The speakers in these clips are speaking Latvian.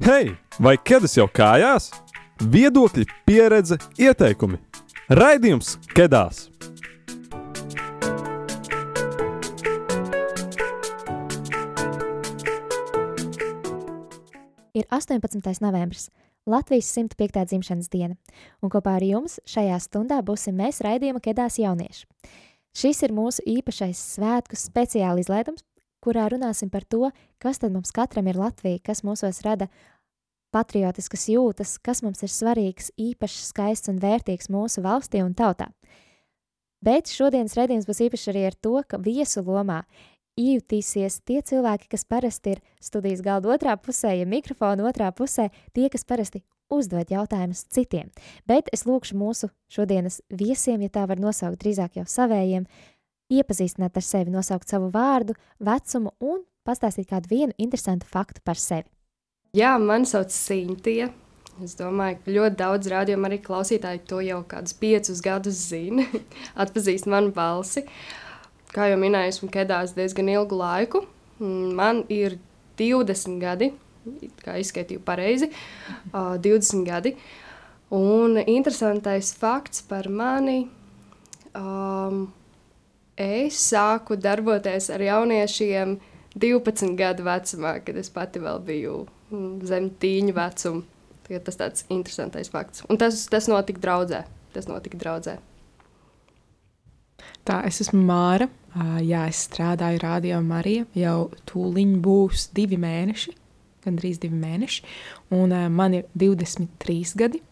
Hei, vai ķēdes jau kājās? Viedokļi, pieredze, ieteikumi. Raidījums Kedās! Ir 18. novembris, Latvijas 105. dzimšanas diena, un kopā ar jums šajā stundā būsim mēs raidījuma Kedās jaunieši. Šis ir mūsu īpašais svētku speciāli izlaidums, kurā runāsim par to, kas tad mums katram ir Latvija, kas mūsos rada patriotiskas jūtas, kas mums ir svarīgs, īpašs, skaists un vērtīgs mūsu valstī un tautā. Bet šodienas redzījums būs īpašs arī ar to, ka viesu lomā iejutīsies tie cilvēki, kas parasti ir studijas galda otrā pusē, ja mikrofona otrā pusē, tie, kas parasti uzdod jautājumus citiem. Bet es lūkšu mūsu šodienas viesiem, ja tā var nosaukt drīzāk jau savējiem, iepazīstināt ar sevi, nosaukt savu vārdu, vecumu un pastāstīt kādu vienu interesantu faktu par sevi. Jā, man sauc Sintīna. Es domāju, ka ļoti daudz rādījumu arī klausītāji to jau kādus piecus gadus zina, atpazīst manu balsi. Kā jau minēju, esmu kedās diezgan ilgu laiku. Man ir 20 gadi, kā izskaitīju pareizi, 20 gadi. Un interesantais fakts par mani. Um, es sāku darboties ar jauniešiem 12 gadu vecumā, kad es pati vēl biju zem tīņa vecuma. Tas ir tāds interesants fakts. Un tas, tas notika draudzē. Tas notika draudzē. Tā, es esmu Māra. Jā, es strādāju Rādio Marija. Jau tūlīt būs divi mēneši, gandrīz divi mēneši. Un man ir 23 gadi.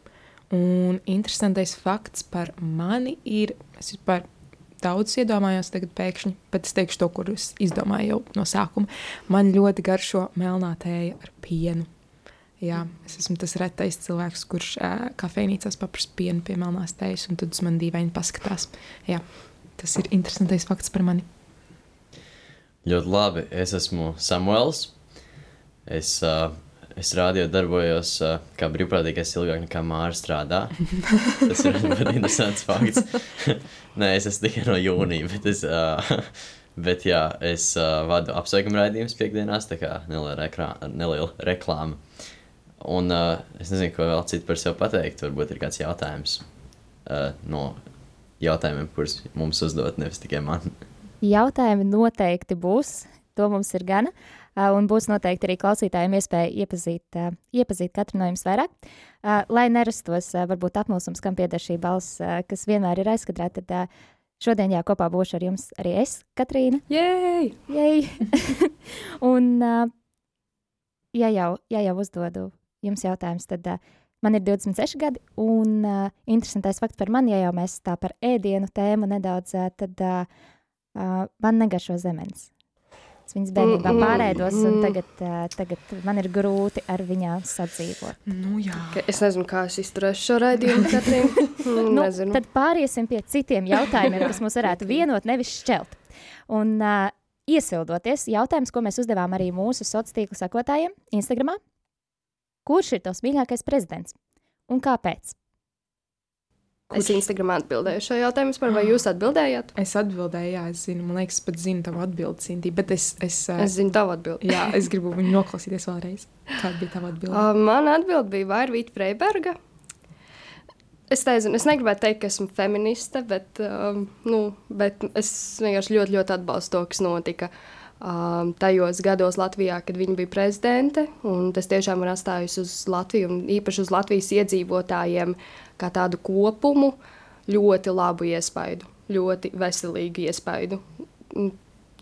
Un interesantais fakts par mani ir, es vispār daudz iedomājos tagad pēkšņi, bet es teikšu to, kur es izdomāju jau no sākuma. Man ļoti garšo melnā tēja ar pienu. Jā, es esmu tas retais cilvēks, kurš uh, kafejnīcās paprasa pienu pie melnās tējas, un tad uz mani dīvaini paskatās. Jā, tas ir interesantais fakts par mani. Ļoti labi. Es esmu Samuēls. Es uh, Es rādīju, darbojos uh, kā brīvprātīgais ilgāk nekā Māra strādā. Tas ir ļoti interesants fakts. Nē, es esmu tikai no jūnija, bet es, uh, bet jā, es uh, vadu apsveikumu raidījumus piekdienās, tā kā neliela, rekrā, neliela reklāma. Un es nezinu, ko vēl citu par sevi pateikt. Varbūt ir kāds jautājums no jautājumiem, kurus mums uzdot, nevis tikai man. Jautājumi noteikti būs. To mums ir gana. Uh, un būs noteikti arī klausītājiem iespēja iepazīt, iepazīt katru no jums vairāk. Lai nerastos varbūt apmulsums, kam pieder šī balss, kas vienmēr ir aizskatā, tad šodien jā, kopā būšu ar jums arī es, Katrīna. Jej! Jej! un, ja jau, ja jau uzdodu jums jautājumus, tad man ir 26 gadi, un uh, interesantais fakts par mani, ja jau mēs tā par ēdienu tēmu nedaudz, tad uh, man negaršo zemens. Es viņas bērnībā mm, pārēdos, un mm. tagad, tagad man ir grūti ar viņām sadzīvot. Nu, jā. es nezinu, kā es izturēšu šo raidījumu. nu, nezinu. tad pāriesim pie citiem jautājumiem, kas mums varētu vienot, nevis šķelt. Un uh, iesildoties, jautājums, ko mēs uzdevām arī mūsu sociālo tīklu sekotājiem Instagramā. Kurš ir tavs mīļākais prezidents un kāpēc? Kurš? Es Instagramā atbildēju šo jautājumu, par, vai jūs atbildējāt? Es atbildēju, jā, es zinu, man liekas, pat zinu tavu atbildi, Cindy, bet es... Es, es zinu tavu atbildi. jā, es gribu viņu noklausīties vēlreiz. Kāda bija tava atbilde? Uh, mana atbilde bija Vairvīta Freiberga. Es nezinu, es negribētu teikt, ka esmu feministe, bet, um, nu, bet es vienkārši ļoti, ļoti atbalstu to, kas notika um, tajos gados Latvijā, kad viņa bija prezidente. Tas tiešām ir atstājis uz Latviju un īpaši uz Latvijas iedzīvotājiem kā tādu kopumu ļoti labu iespaidu, ļoti veselīgu iespaidu.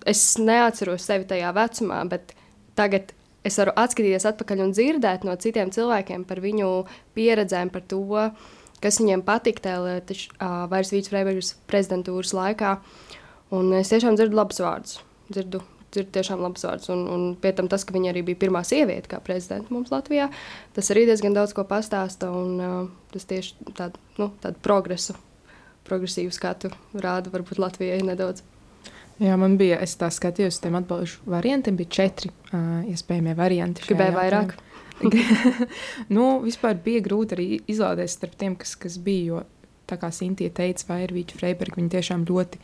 Es neatceros sevi tajā vecumā, bet tagad es varu atskatīties atpakaļ un dzirdēt no citiem cilvēkiem par viņu pieredzēm, par to, kas viņiem patika tajā vairs Vīsfreibergas prezidentūras laikā. Un es tiešām dzirdu labus vārdus. Dzirdu ir tiešām labs vārds. Un, un pie tam tas, ka viņa arī bija pirmā sieviete kā prezidenta mums Latvijā, tas arī diezgan daudz ko pastāsta. Un, uh, tas tieši tādu, nu, tādu progresu, progresīvu skatu rāda varbūt Latvijai nedaudz. Jā, man bija, es tā skatījos tiem atbildžu variantiem, bija četri uh, iespējamie varianti. Gribēju vairāk. nu, vispār bija grūti arī izvēlēties starp tiem, kas, kas bija, jo tā kā Sintīna teica, vai ir Vīķa Freiberga, viņa tiešām ļoti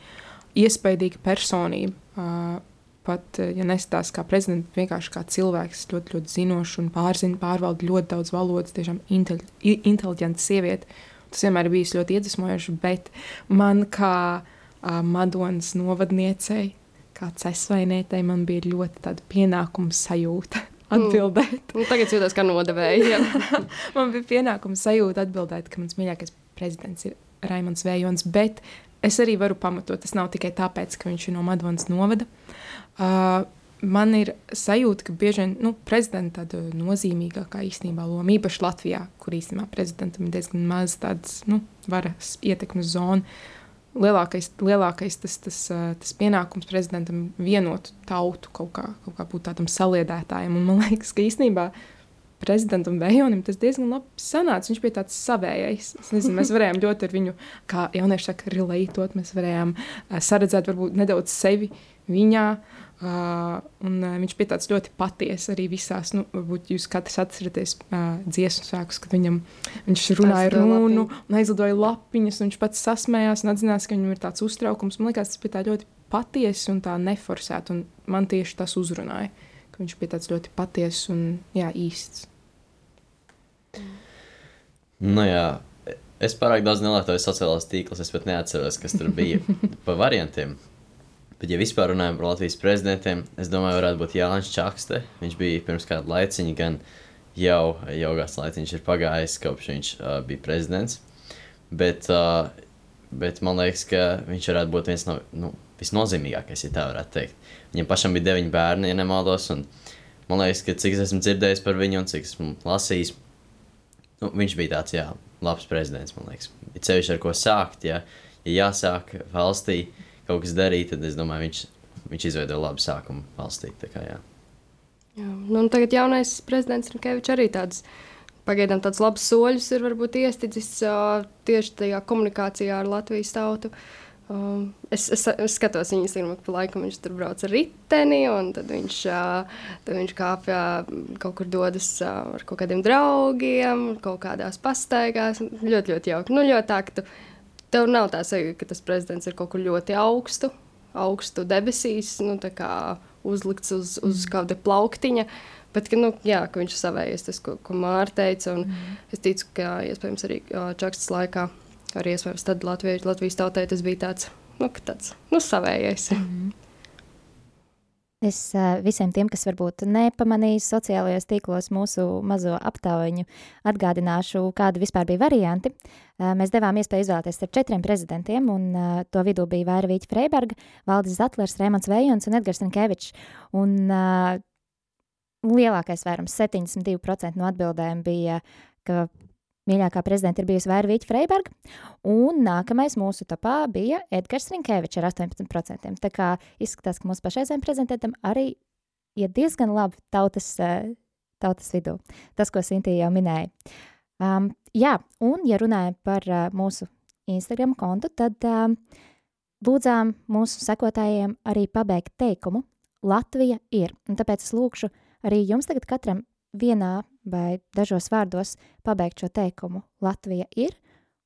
iespaidīga personība. Uh, pat, eh, ja nestāsta kā prezidents, vienkārši kā cilvēks, ļoti, ļoti zinošs un pārzina, pārvalda ļoti daudz valodas, tiešām inteli inteliģenta sieviete. Tas vienmēr ir bijis ļoti iedvesmojoši, bet man kā uh, Madonas novadniecei, kā cesvainētei, man bija ļoti tāda pienākuma sajūta. Atbildēt. Mm. Tagad jūtos kā nodevēja. man bija pienākums sajūta atbildēt, ka mans mīļākais prezidents ir Raimons Vējons, bet es arī varu pamatot. Tas nav tikai tāpēc, ka viņš ir no Madonas novada. Uh, man ir sajūta, ka bieži vien nu, prezidenta tāda nozīmīgākā īstenībā loma, īpaši Latvijā, kur īstenībā prezidentam ir diezgan maz tādas nu, varas ietekmes zona. Lielākais, lielākais tas, tas, tas pienākums prezidentam vienot tautu kaut kā, kaut kā būt tādam saliedētājam. Un man liekas, ka īstenībā prezidentam Vējonim tas diezgan labi sanāca. Viņš bija tāds savējais. Nezinu, mēs varējām ļoti ar viņu, kā jaunieši saka, relētot. Mēs varējām saredzēt varbūt nedaudz sevi viņā. Uh, un, uh, viņš bija tāds ļoti patiess arī visās. Nu, varbūt jūs katrs atceraties uh, dziesmu svētkus, kad viņam, viņš runāja runu un aizlidoja lapiņas. Un viņš pats sasmējās un atzinās, ka viņam ir tāds uztraukums. Man liekas, tas bija ļoti patiess un tā neforsēts. Man tieši tas uzrunāja, ka viņš bija tāds ļoti patiess un jā, īsts. Nu, jā. Es pārāk daudz nelietoju sociālās tīklus, es pat neatceros, kas tur bija pa variantiem. Bet, ja vispār runājam par Latvijas prezidentiem, es domāju, varētu būt Jānis Čakste. Viņš bija pirms kāda laiciņa, gan jau, kāds laiciņš ir pagājis, kopš viņš uh, bija prezidents. Bet, uh, bet man liekas, ka viņš varētu būt viens no nu, visnozīmīgākais, ja tā varētu teikt. Viņam pašam bija deviņi bērni, ja nemaldos. Man liekas, ka cik es esmu dzirdējis par viņu un cik esmu lasījis, nu, viņš bija tāds jā, labs prezidents. Man liekas, ir ceļš, ar ko sākt. Ja, ja jāsāk valstī kaut kas darīt, tad es domāju, viņš, viņš izveidoja labu sākumu valstī. Kā, jā. Jā, nu, tagad jaunais prezidents Rinkevičs arī tāds. Pagaidām tāds labs soļus ir varbūt iestidzis uh, tieši tajā komunikācijā ar Latvijas tautu. Um, es, es, es skatos viņa Instagram, ka laikam viņš tur brauc ar riteni, un tad viņš, uh, tad viņš kāpj kaut kur dodas uh, ar kaut kādiem draugiem, kaut kādās pastaigās. Ļoti, ļoti jauki. Nu, ļoti tā, ka tu tev nav tā sajūta, ka tas prezidents ir kaut kur ļoti augstu, augstu debesīs, nu, uzlikts uz, uz mm. kāda plauktiņa. Bet ka, nu, jā, ka viņš ir savējis tas, ko, ko Mārta teica. Mm. Es ticu, ka iespējams arī Čakstas laikā, arī iespējams tad Latvijas, Latvijas tautai tas bija tāds, nu, tāds nu, savējais. Mm. Es visiem tiem, kas varbūt nepamanīs sociālajos tīklos mūsu mazo aptaujiņu, atgādināšu, kādi vispār bija varianti. Mēs devām iespēju izvēlēties starp četriem prezidentiem, un to vidū bija Vaira Vīķa Freiberga, Valdis Zatlers, Rēmons Vējons un Edgars Rinkevičs. Un lielākais vairums, 72% no atbildēm bija, ka Mīļākā prezidenta ir bijusi Vērvīķa Freiberga, un nākamais mūsu topā bija Edgars Rinkevičs ar 18%. Tā kā izskatās, ka mūsu pašreizējiem prezidentam arī iet diezgan labi tautas, tautas vidū. Tas, ko Sintīja jau minēja. Um, jā, un ja runājam par uh, mūsu Instagram kontu, tad um, lūdzām mūsu sekotājiem arī pabeigt teikumu Latvija ir. Un tāpēc es lūkšu arī jums tagad katram vienā vai dažos vārdos pabeigt šo teikumu Latvija ir,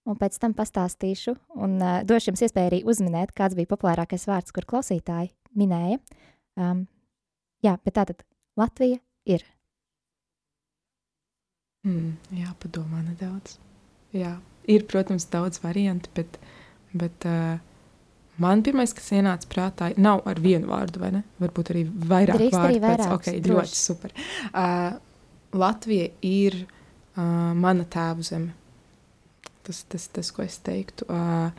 un pēc tam pastāstīšu un uh, došu jums iespēju arī uzminēt, kāds bija populārākais vārds, kur klausītāji minēja. Um, jā, bet tātad Latvija ir. Mm, jā, padomā nedaudz. Jā, ir, protams, daudz variantu, bet, bet uh, man pirmais, kas ienāca prātā, nav ar vienu vārdu, vai ne? Varbūt arī vairāk Drīkst vārdu. Arī vairāk, pēc, okay, ļoti super. Uh, Latvija ir uh, mana tēva zeme. Tas, tas, tas, ko es teiktu. Uh,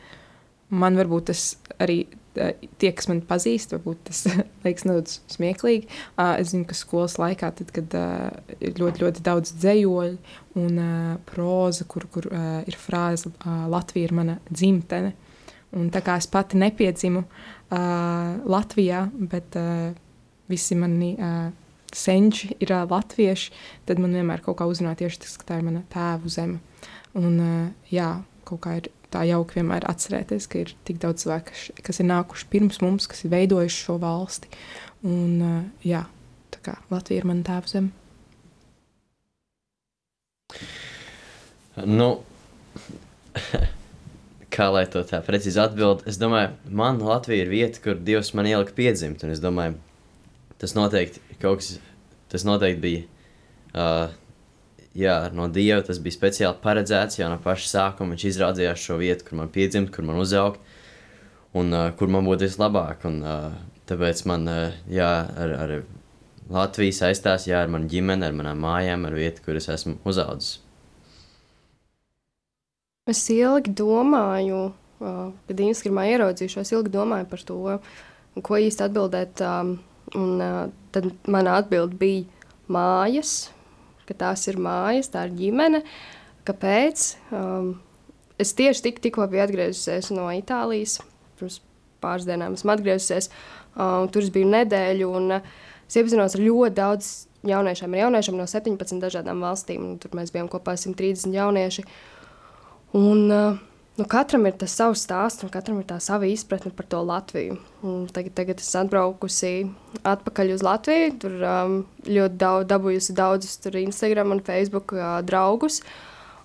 man varbūt tas arī uh, tie, kas man pazīst, varbūt tas liekas nedaudz smieklīgi. Uh, es zinu, ka skolas laikā, tad, kad uh, ir ļoti, ļoti daudz dzējoļu un uh, próza, kur, kur uh, ir frāze uh, Latvija ir mana dzimtene. Un tā kā es pati nepiedzimu uh, Latvijā, bet uh, visi mani uh, senči ir uh, latvieši, tad man vienmēr kaut kā uzrunā tieši tas, ka tā ir mana tēva zeme. Un, uh, jā, kaut kā ir tā jauki vienmēr atcerēties, ka ir tik daudz cilvēku, kas, kas ir nākuši pirms mums, kas ir veidojuši šo valsti. Un, uh, jā, tā kā Latvija ir mana tēva zeme. Nu, kā lai to tā precīzi atbild, es domāju, man Latvija ir vieta, kur Dievs man ielika piedzimt, un es domāju, tas noteikti kaut kas, tas noteikti bija. Uh, jā, no Dieva tas bija speciāli paredzēts. Jau no paša sākuma viņš izrādījās šo vietu, kur man piedzimt, kur man uzaugt un uh, kur man būtu vislabāk. Un, uh, tāpēc man uh, jā, ar, ar Latviju saistās jā, ar manu ģimeni, ar manām mājām, ar vietu, kur es esmu uzaugusi. Es ilgi domāju, uh, kad Instagramā ieraudzīju šo, es ilgi domāju par to, ko īsti atbildēt. Um, un uh, tad mana atbilde bija mājas, ka tās ir mājas, tā ir ģimene. Kāpēc? Um, es tieši tik, tikko biju atgriezusies no Itālijas. Pirms pāris dienām esmu atgriezusies. Uh, tur es biju nedēļu, un uh, es iepazinos ar ļoti daudz jauniešiem, ar jauniešiem no 17 dažādām valstīm. Tur mēs bijām kopā 130 jaunieši. Un, uh, nu, katram ir tas savs stāsts, un katram ir tā sava izpratne par to Latviju. Un tagad, tagad es atbraukusi atpakaļ uz Latviju. Tur um, ļoti daudz, dabūjusi daudzus Instagram un Facebook uh, draugus.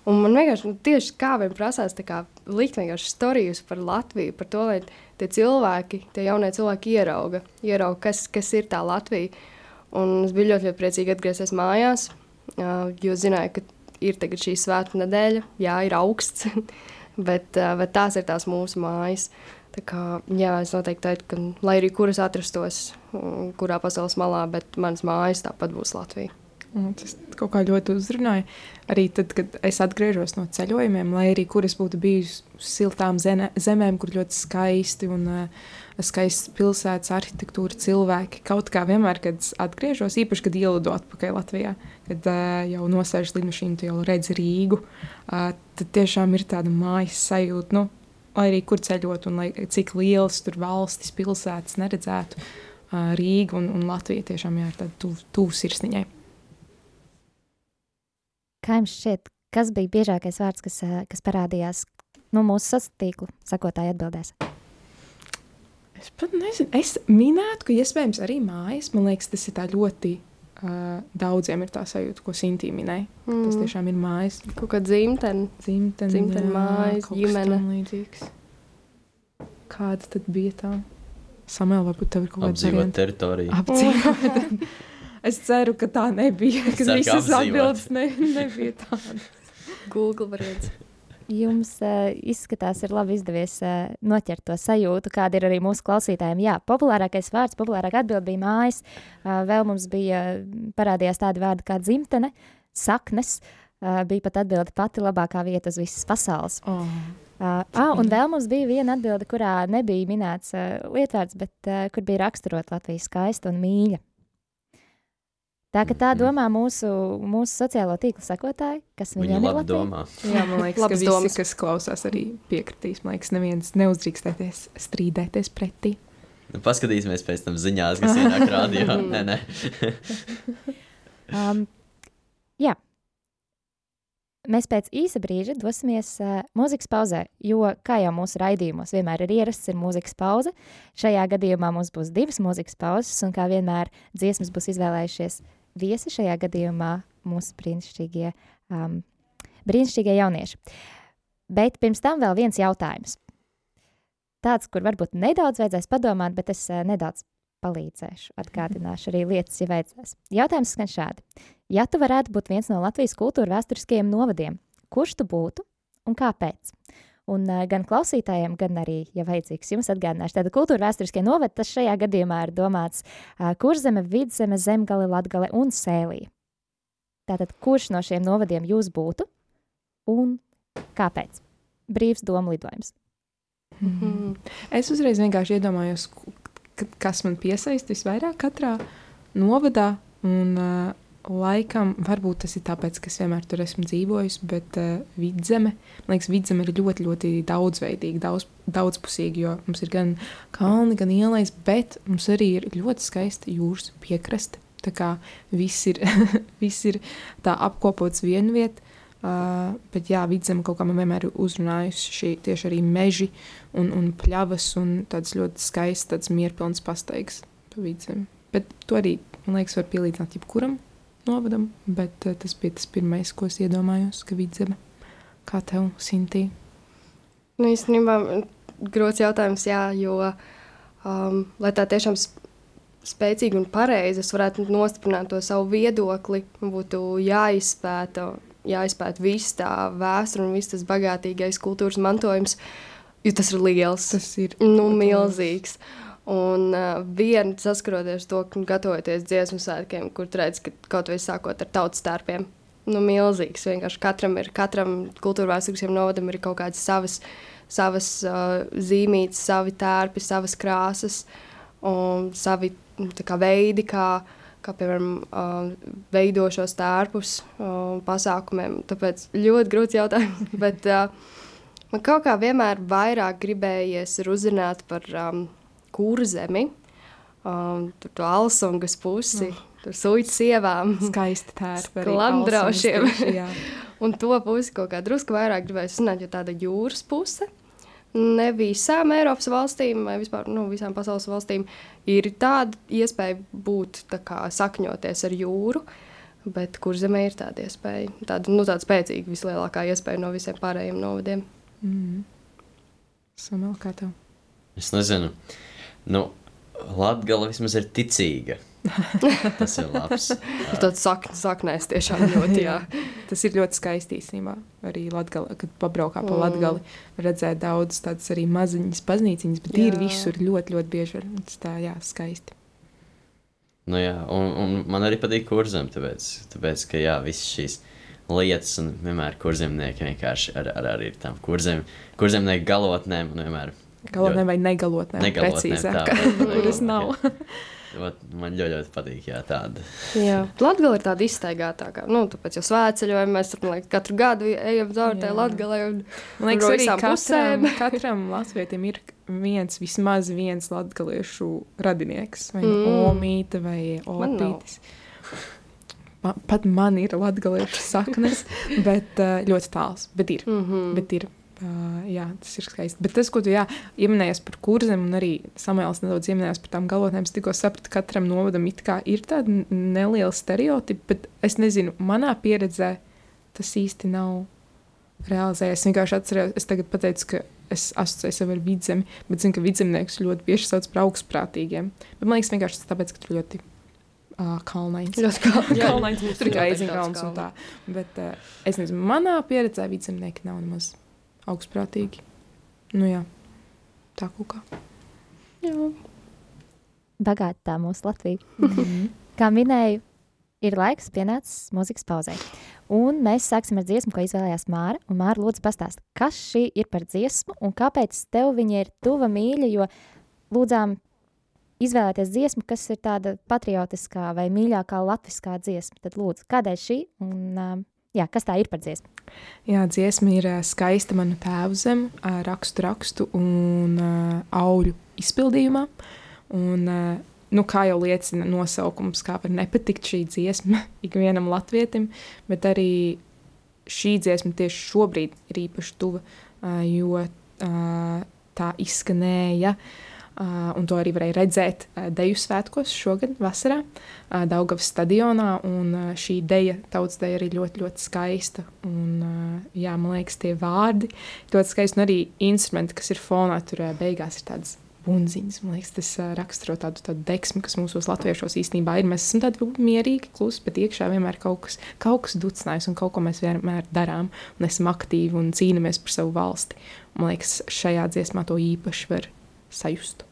Un man vienkārši nu, tieši kā vien prasās kā, likt vienkārši stāstus par Latviju, par to, lai tie cilvēki, tie jaunie cilvēki ierauga, ierauga kas, kas ir tā Latvija. Un es biju ļoti, ļoti priecīga atgriezties mājās, uh, jo zināju, ka ir tagad šī svētku nedēļa, jā, ir augsts. bet, uh, bet tās ir tās mūsu mājas. Tā kā, jā, es noteikti teiktu, ka, lai arī kuras atrastos, kurā pasaules malā, bet manas mājas tāpat būs Latvija. Tas kaut kā ļoti uzrunāja. Arī tad, kad es atgriežos no ceļojumiem, lai arī kur es būtu bijusi uz siltām zene, zemēm, kur ļoti skaisti un uh, skaists pilsētas arhitektūra, cilvēki. Kaut kā vienmēr, kad es atgriežos, īpaši, kad ielidu atpakaļ Latvijā, kad uh, jau nosēžas lidmašīna, tu jau redzi Rīgu, uh, tad tiešām ir tāda mājas sajūta. Nu, lai arī kur ceļot, un lai, cik lielas tur valstis, pilsētas neredzētu, uh, Rīga un, un Latvija tiešām jā, ir tāda tuvu tuv sirsniņai. Kā jums šķiet, kas bija biežākais vārds, kas, kas parādījās no nu, mūsu tīkla sakotāja atbildēs? Es pat nezinu, es minētu, ka iespējams arī mājas. Man liekas, tas ir ļoti uh, daudziem ir tā sajūta, ko Sintīna minēja. Mm. Tas tiešām ir mājas. Kaut kā dzimtene, dzimtene, dzimtene mājas, ģimene. Līdzīgs. Kāda tad bija tā? Samuēl, varbūt tev ir kaut kāda apdzīvota teritorija. Apdzīvota. Es ceru, ka tā nebija. Ka visas atbildes ne, nebija tādas. Google variants. Jums uh, izskatās, ir labi izdevies uh, noķert to sajūtu, kāda ir arī mūsu klausītājiem. Jā, populārākais vārds, populārākā atbilde bija mājas. Uh, vēl mums bija parādījās tādi vārdi kā dzimtene, saknes. Uh, bija pat atbilde pati labākā vieta uz visas pasaules. Oh. Uh, ah, un vēl mums bija viena atbilde, kurā nebija minēts uh, lietvārds, bet uh, kur bija raksturot Latvijas skaista un mīļa. Tā ka tā domā mūsu, mūsu sociālo tīklu sekotāji, kas viņiem Viņi ir labi domā. Jā, man liekas, ka visi, domas. kas klausās, arī piekritīs. Man liekas, neviens neuzdrīkstēties strīdēties pretī. Nu, paskatīsimies pēc tam ziņās, kas ienāk rādio. nē, nē. um, jā. Mēs pēc īsa brīža dosimies uh, mūzikas pauzē, jo, kā jau mūsu raidījumos vienmēr ir ierasts, ir mūzikas pauze. Šajā gadījumā mums būs divas mūzikas pauzes, un kā vienmēr dziesmas būs izvēlējušies viesi šajā gadījumā mūsu brīnišķīgie, um, brīnišķīgie jaunieši. Bet pirms tam vēl viens jautājums. Tāds, kur varbūt nedaudz vajadzēs padomāt, bet es uh, nedaudz palīdzēšu, atgādināšu arī lietas, ja vajadzēs. Jautājums skan šādi. Ja tu varētu būt viens no Latvijas kultūra vēsturiskajiem novadiem, kurš tu būtu un kāpēc? Un uh, gan klausītājiem, gan arī, ja vajadzīgs, jums atgādināšu, tāda kultūra vēsturiskie novadi, tas šajā gadījumā ir domāts uh, kurzeme, vidzeme, zemgale, latgale un sēlija. Tātad, kurš no šiem novadiem jūs būtu un kāpēc? Brīvs doma lidojums. Mm -hmm. Es uzreiz vienkārši iedomājos, kas man piesaista visvairāk katrā novadā. Un, uh, Laikam, varbūt tas ir tāpēc, ka es vienmēr tur esmu dzīvojis, bet uh, vidzeme, man liekas, vidzeme ir ļoti, ļoti daudzveidīga, daudz, daudzpusīga, jo mums ir gan kalni, gan ielais, bet mums arī ir ļoti skaista jūras piekraste. Tā kā viss ir, viss ir tā apkopots vienviet, uh, bet jā, vidzeme kaut kā man vienmēr ir uzrunājusi šī tieši arī meži un, un pļavas un tāds ļoti skaists, tāds mierpilns pastaigs pa vidzemi. Bet to arī, man liekas, var pielīdzināt jebkuram novadam, bet uh, tas bija tas pirmais, ko es iedomājos, ka vidzeme. Kā tev, Sintī? Nu, īstenībā grūts jautājums, jā, jo, um, lai tā tiešām spēcīgi un pareizi, es varētu nostiprināt to savu viedokli, būtu jāizpēta, jāizpēta viss tā vēsture un viss tas bagātīgais kultūras mantojums, jo tas ir liels. Tas ir nu, milzīgs. Un uh, viena saskaroties to, ka gatavoties dziesmu svētkiem, kur redz, ka kaut vai sākot ar tautas starpiem, nu, milzīgs. Vienkārši katram ir, katram kultūra vēsturiskajam novadam ir kaut kādas savas, savas uh, zīmītes, savi tērpi, savas krāsas un savi nu, kā veidi, kā, kā piemēram, uh, veido šos tērpus uh, pasākumiem. Tāpēc ļoti grūts jautājums. Bet, uh, man kaut kā vienmēr vairāk gribējies uzzināt par um, kurzemi, um, tur to alsungas pusi. Oh. Tur sūta sievām, skaisti tērpi, glamdrošiem. un to pusi kaut kā drusku vairāk gribēju zināt, jo tāda jūras puse ne visām Eiropas valstīm vai vispār nu, visām pasaules valstīm ir tāda iespēja būt tā kā, sakņoties ar jūru. Bet kur zemē ir tāda iespēja? Tāda, nu, tāda spēcīga, vislielākā iespēja no visiem pārējiem novadiem. Mm. Samuel, kā tev? Es nezinu. Nu, Latgala vismaz ir ticīga. Tas ir labs. Tas tāds saknes, saknēs tiešām ļoti, jā. Tas ir ļoti skaisti īstenībā. Arī Latgala, kad pabraukā pa mm. Latgali, redzēt daudz tādas arī maziņas baznīciņas, bet jā. ir visur ļoti, ļoti bieži. Tas tā, jā, skaisti. Nu jā, un, un man arī patīk kurzem, tāpēc, tāpēc ka jā, visas šīs lietas un vienmēr kurzemnieki vienkārši ar, ar, ar ir tām kurzem, kurzemnieku galotnēm un vienmēr Galotnē vai negalotnē? Negalotnē, precīzāk. Kuras nav. Man ļoti, ļoti patīk, jā, tāda. Jā, Latvija ir tāda iztaigātākā. Nu, tāpēc jau svētceļojam, mēs tur liekas, katru gadu ejam caur tai. Un, Man liekas, arī katram, katram latvietim ir viens, vismaz viens latgaliešu radinieks. Vai nu mm. omīte vai opītis. Man, pat man ir latgaliešu saknes, bet uh, ļoti tāls. Bet ir. Mm -hmm. bet ir. Uh, jā, tas ir skaisti. Bet tas, ko tu pieminēji par kurzem, un arī Samuēls nedaudz pieminējās par tām galotnēm, es tikko sapratu, ka katram novadam ir tāda neliela stereotipa, bet es nezinu, manā pieredzē tas īsti nav realizējies. Es vienkārši atceros, es tagad pateicu, ka es asociēju sevi ar vidzemi, bet zinu, ka vidzemniekus ļoti bieži sauc par augstprātīgiem. Bet man liekas, vienkārši tas tāpēc, ka tur ļoti uh, kalnains. Ļoti kal kalnains, tur ir aizņemts un tā. Bet uh, es nezinu, manā pieredzē vidzemnieki nav nemaz augstprātīgi. Nu, jā, tā kaut kā. Jā. Bagāta tā mūsu Latvija. Mm -hmm. Kā minēju, ir laiks pienācis mūzikas pauzē. Un mēs sāksim ar dziesmu, ko izvēlējās Māra. Un Māra, lūdzu, pastāst, kas šī ir par dziesmu un kāpēc tev viņa ir tuva mīļa, jo lūdzām izvēlēties dziesmu, kas ir tāda patriotiskā vai mīļākā latviskā dziesma. Tad lūdzu, kādēļ šī un um, Jā, kas tā ir par dziesmu? Jā, dziesma ir skaista manu tēvu zem, rakstu rakstu un auļu izpildījumā. Un, nu, kā jau liecina nosaukums, kā var nepatikt šī dziesma ikvienam latvietim, bet arī šī dziesma tieši šobrīd ir īpaši tuva, jo tā izskanēja Uh, un to arī varēja redzēt uh, Deju svētkos šogad, vasarā, uh, Daugavas stadionā. Šī deja, tautas deja, arī ļoti, ļoti skaista. Un, jā, man liekas, tie vārdi ļoti skaisti. Un arī instrumenti, kas ir fonā, tur uh, beigās ir tādas bunziņas. Man liekas, tas uh, raksturo tādu, tādu deksmi, kas mūsos latviešos īstenībā ir. Mēs esam tādi mierīgi, klusi, bet iekšā vienmēr kaut kas, kaut kas ducinājis un kaut ko mēs vienmēr darām un esam aktīvi un cīnāmies par savu valsti. Man liekas, šajā dziesmā to īpaši var sajust.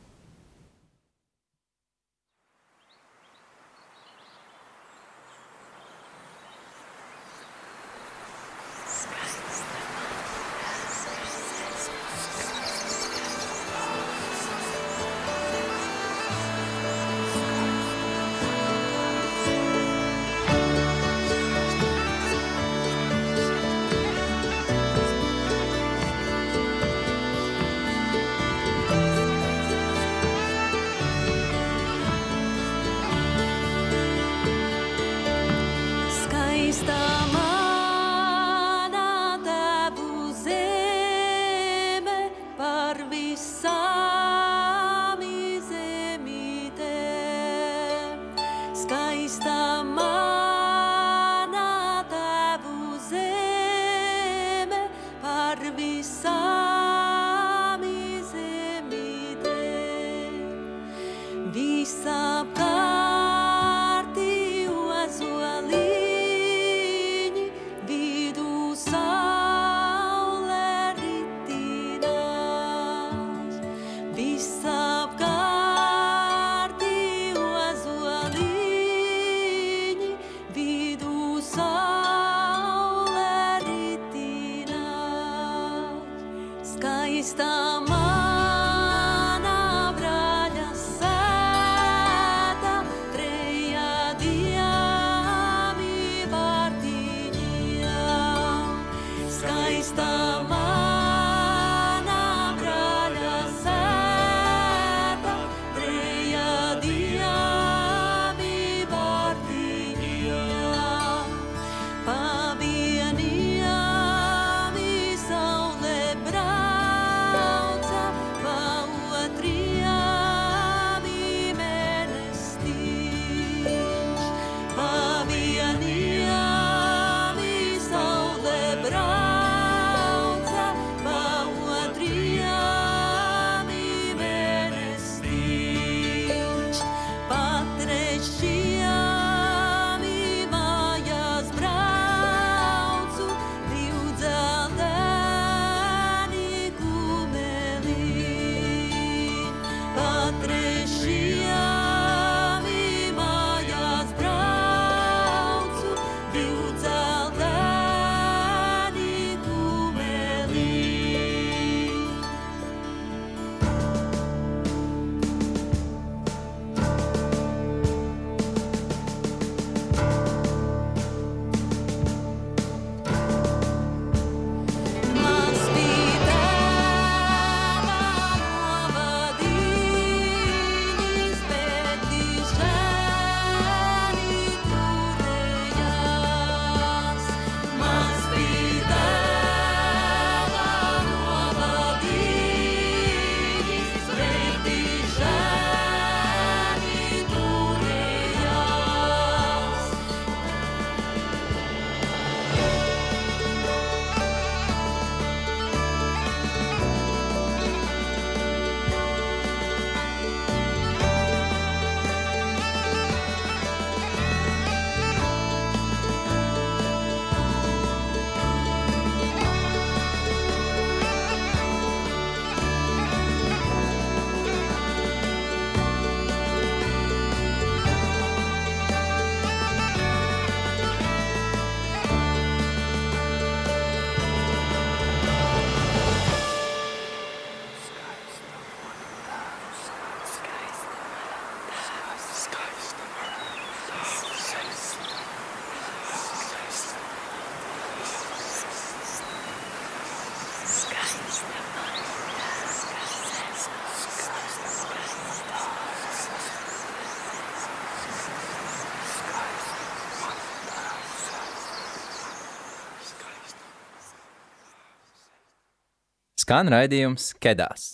Skan raidījums Kedās.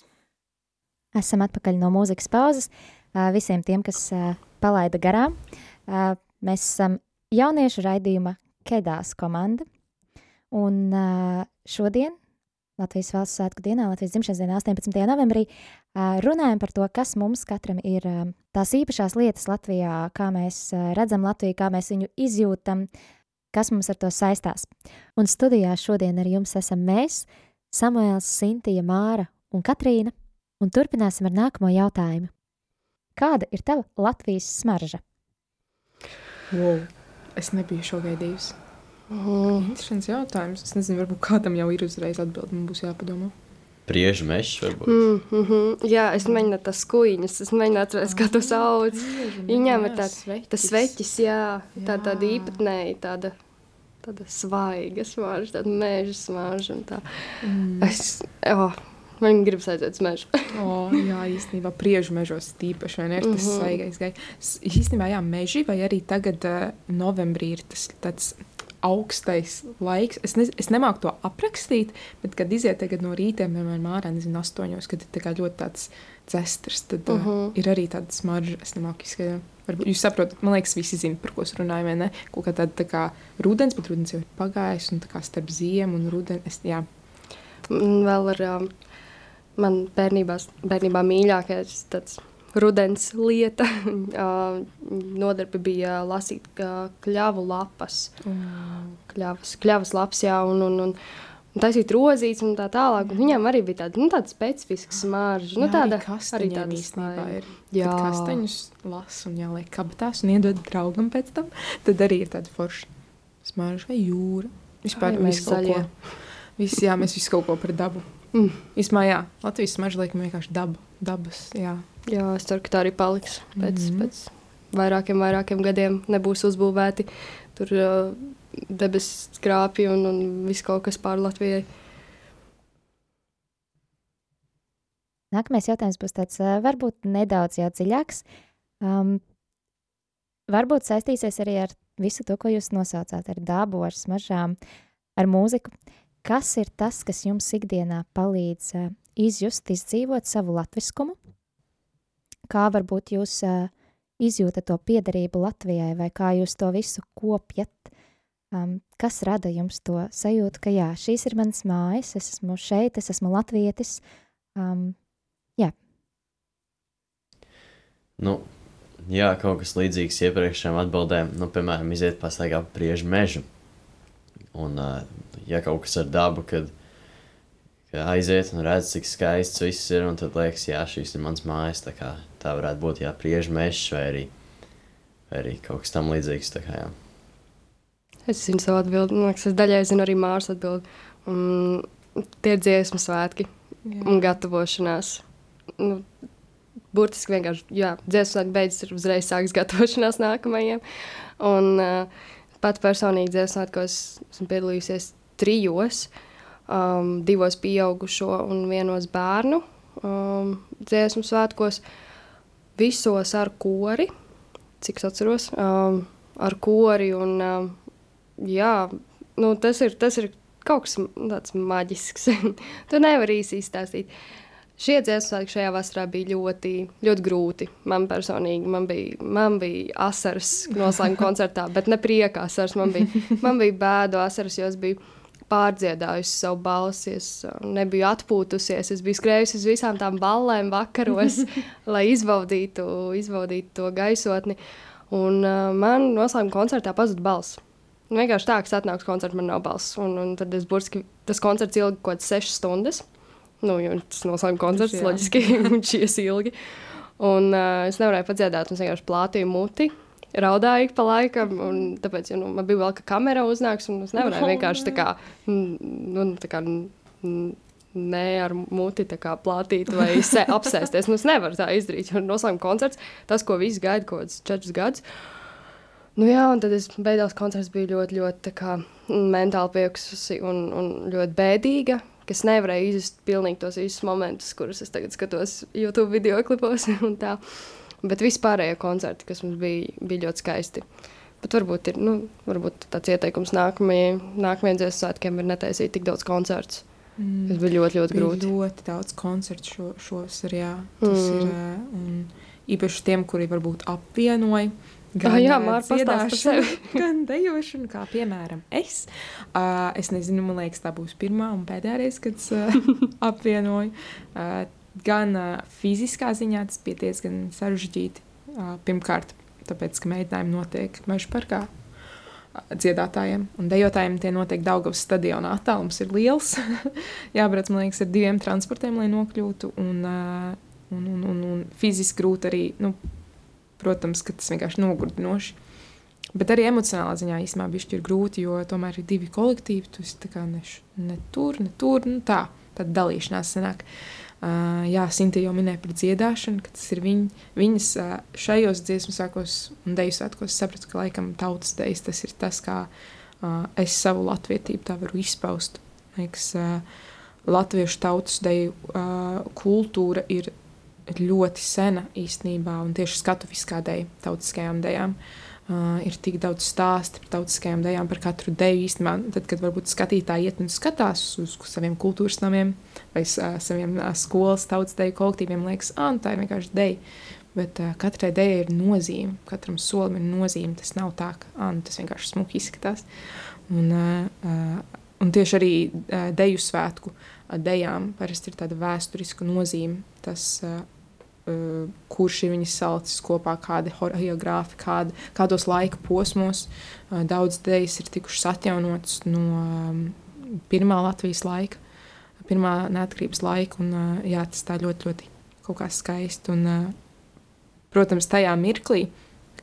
Esam atpakaļ no mūzikas pauzes. Visiem tiem, kas palaida garām, mēs esam jauniešu raidījuma Kedās komanda. Un šodien, Latvijas valsts svētku dienā, Latvijas dzimšanas dienā, 18. novembrī, runājam par to, kas mums katram ir tās īpašās lietas Latvijā, kā mēs redzam Latviju, kā mēs viņu izjūtam, kas mums ar to saistās. Un studijā šodien ar jums esam mēs, Samuēls, Sintīja, Māra un Katrīna, un turpināsim ar nākamo jautājumu. Kāda ir tava Latvijas smarža? Wow. Es nebiju šo gaidījusi. Mm. Interesants jautājums. Es nezinu, varbūt kādam jau ir uzreiz atbildi. Man būs jāpadomā. Priežu mežs varbūt. Mm -hmm. Jā, es mēģināju tās kuģiņas, es mēģināju atcerēties, kā to sauc. Viņām ir tāds tas sveķis, jā, tā tāda Jā. īpatnēja, tāda, tāda svaiga smarža, tāda meža smarža un tā. Mm. Es, oh, man gribas aiziet uz mežu. O, jā, īstenībā priežu mežos tīpaši, ne? Ir tas Mhm. svaigais gaiss. Īstenībā, jā, meži vai arī tagad uh, novembrī ir tas tāds augstais laiks. Es, ne, es nemāku to aprakstīt, bet, kad iziet tagad no rīta, piemēram, ārā, nezinu, astoņos, kad ir tā kā ļoti tāds cestrs, tad uh, Mhm. -huh. ir arī tāda smarža. Es nemāku izskaidrot. Varbūt jūs saprotat, man liekas, visi zina, par ko es runāju, ne? Kaut kā tāda tā kā rudens, bet rudens jau ir pagājis, un tā kā starp ziemu un rudeni. Es, jā, Un vēl ar um, man bērnībā, bērnībā mīļākais tāds rudens lieta. uh, nodarbe bija lasīt uh, kļavu lapas. Kļavas, kļavas lapas, jā, un, un, un, un taisīt rozītes un tā tālāk. Un viņam arī bija tāda, nu, tāda specifiska smarža. Nu, tāda arī tāda īstenībā ir. Jā. Jā, kastaņus lasu un jāliek kabatās un iedod draugam pēc tam. Tad arī ir tāda forša smarža vai jūra. Vispār visu kaut ko. zaļie. Visi, jā, mēs visu kaut ko par dabu. Mm. Īsumā, jā, Latvijas smarža liekam vienkārši daba, dabas, jā. Jā, es ceru, ka tā arī paliks pēc, mm. -hmm. pēc vairākiem, vairākiem gadiem. Nebūs uzbūvēti tur uh, debesu skrāpji un, un viss kaut kas pār Latvijai. Nākamais jautājums būs tāds, ā, varbūt nedaudz jau dziļāks. Um, varbūt saistīsies arī ar visu to, ko jūs nosaucāt, ar dabu, ar smaržām, ar mūziku. Kas ir tas, kas jums ikdienā palīdz uh, izjust, izdzīvot savu latviskumu? Kā varbūt jūs uh, izjūtat to piederību Latvijai, vai kā jūs to visu kopjat? Um, kas rada jums to sajūtu, ka jā, šīs ir manas mājas, es esmu šeit, es esmu latvietis? Um, Nu, jā, kaut kas līdzīgs iepriekšējām atbildēm. Nu, piemēram, iziet pastaigā pa priežu mežu. Un, uh, ja kaut kas ar dabu, kad aiziet un redz, cik skaists viss ir, un tad liekas, jā, šīs ir mans mājas. Tā, kā, tā varētu būt, jā, priežu mežs vai arī, vai arī kaut kas tam līdzīgs. Tā kā, jā. Es zinu savu atbildi, man liekas, es daļai zinu arī Mārs atbildi. Un tie ir dziesmu svētki un gatavošanās. Nu, burtiski vienkārši, jā, dziesmu svētki beidzas, ir uzreiz sāks gatavošanās nākamajiem. Un uh, pat personīgi dziesmu svētkos esmu piedalījusies trijos, um, divos pieaugušo un vienos bērnu um, dziesmu svētkos, visos ar kori, cik es atceros, um, ar kori un um, jā, nu, tas, ir, tas ir kaut kas tāds maģisks. tu nevari īsi izstāstīt. Šie dziesmu svētki šajā vasarā bija ļoti, ļoti grūti. Man personīgi man bija, man bija asaras noslēguma koncertā, bet ne prieka asaras. Man bija, man bija bēdu asaras, jo es biju pārdziedājusi savu balsi, es uh, nebiju atpūtusies. Es biju skrējusi uz visām tām ballēm vakaros, lai izbaudītu, izbaudītu to gaisotni. Un uh, man noslēguma koncertā pazuda balss. Nu, vienkārši tā, ka es atnāku uz koncertu, man nav balss. Un, un tad es burtiski, tas koncerts ilga kaut kādas sešas stundas. Nu, jo tas noslēguma koncerts, Jā. loģiski, viņš ies ilgi. Un uh, es nevarēju padziedāt, un es vienkārši plātīju muti. Raudāju pa laikam, un tāpēc, ja nu, man bija vēl ka kamera uznāks, un es nevarēju Oh, vienkārši tā kā, nu, tā kā nē, ar muti kā plātīt vai apsēsties. Nu, es nevaru tā izdarīt, jo noslēguma koncerts, tas, ko visi gaida kaut kādus četrus gadus. Nu, jā, un tad es beigās koncerts bija ļoti, ļoti kā, mentāli piekususi un, un ļoti bēdīga, kas nevarēja izjust pilnīgi tos visus momentus, kurus es tagad skatos YouTube video klipos un tā. Bet vispārējie koncerti, kas mums bija, bija ļoti skaisti. Bet varbūt, ir, nu, varbūt tāds ieteikums nākamajiem, nākamajiem dziesmu svētkiem ir netaisīt tik daudz koncertu. Mm. Tas bija ļoti, ļoti Bija grūti. ļoti daudz koncertu šo, šovasar, jā. Tas Mm. ir. Un īpaši tiem, kuri varbūt apvienoja. Jā, ā, Māra, pastāsti par dziedāšanu, sevi. gan dejošanu, kā piemēram es. Uh, es nezinu, man liekas, tā būs pirmā un pēdējā reize, kad es uh, apvienoju. Uh, gan uh, fiziskā ziņā tas bija diezgan sarežģīti. Uh, pirmkārt, tāpēc, ka mēģinājumi notiek meža parkā dziedātājiem un dejotājiem tie notiek Daugavas stadionā. Attālums ir liels. Jābrauc, man liekas, ar diviem transportiem, lai nokļūtu. Un, ā, un, un, un, un fiziski grūti arī, nu, protams, ka tas vienkārši nogurdinoši. Bet arī emocionālā ziņā īstenībā ir grūti, jo tomēr ir divi kolektīvi. Tu esi ne, ne tur, ne tur, nu tā, tad dalīšanās sanāk. Uh, jā, Sinti jau minēja par dziedāšanu, ka tas ir viņ, viņas uh, šajos dziesmu sākos un deju svētkos sapratu, ka laikam tautas dejas tas ir tas, kā uh, es savu latvietību tā varu izpaust. Liekas, uh, latviešu tautas deju uh, kultūra ir ļoti sena īstenībā, un tieši skatuviskā deja tautiskajām dejām. Uh, ir tik daudz stāstu par tautiskajām dejām, par katru deju īstenībā. Tad, kad varbūt skatītāji iet un skatās uz saviem kultūras namiem vai uh, saviem uh, skolas tautas deju kolektīviem, liekas, ah, tā ir vienkārši deja. Bet uh, katrai dejai ir nozīme, katram solim ir nozīme. Tas nav tā, ka ah, nu, tas vienkārši smuki izskatās. Un, uh, uh, un tieši arī uh, deju svētku uh, dejām parasti ir tāda vēsturiska nozīme. Tas uh, kurš ir viņas salcis kopā, kādi choreogrāfi, kādi, kādos laika posmos. Uh, daudz idejas ir tikušas atjaunotas no um, pirmā Latvijas laika, pirmā neatkarības laika. Un, jā, tas tā ļoti, ļoti kaut kā skaisti. Un, protams, tajā mirklī,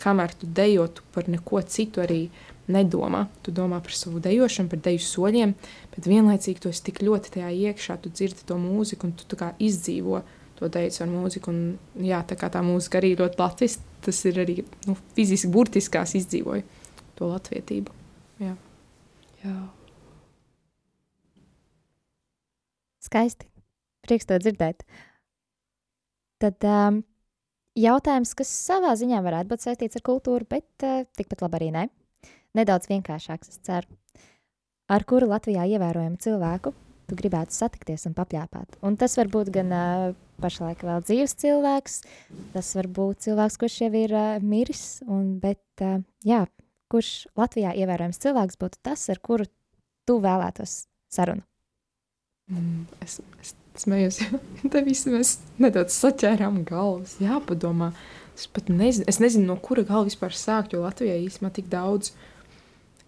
kamēr tu dejo, tu par neko citu arī nedomā. Tu domā par savu dejošanu, par deju soļiem, bet vienlaicīgi tu esi tik ļoti tajā iekšā, tu dzirdi to mūziku un tu kā izdzīvo to teicu ar mūziku. Un, jā, tā kā tā mūzika arī ļoti latviska, tas ir arī nu, fiziski, burtiskās izdzīvoja to latvietību. Jā. Jā. Skaisti. Prieks to dzirdēt. Tad um, jautājums, kas savā ziņā varētu būt saistīts ar kultūru, bet uh, tikpat labi arī nē. Nedaudz vienkāršāks, es ceru. Ar kuru Latvijā ievērojamu cilvēku tu gribētu satikties un papļāpāt? Un tas var būt gan uh, pašlaik vēl dzīves cilvēks, tas var būt cilvēks, kurš jau ir uh, miris, un, bet uh, jā, kurš Latvijā ievērojams cilvēks būtu tas, ar kuru tu vēlētos sarunu? Mm, es, es smējos, jo te visi mēs nedaudz saķērām galvas. Jā, padomā. Es pat nezinu, es nezinu, no kura galva vispār sākt, jo Latvijā īstenībā tik daudz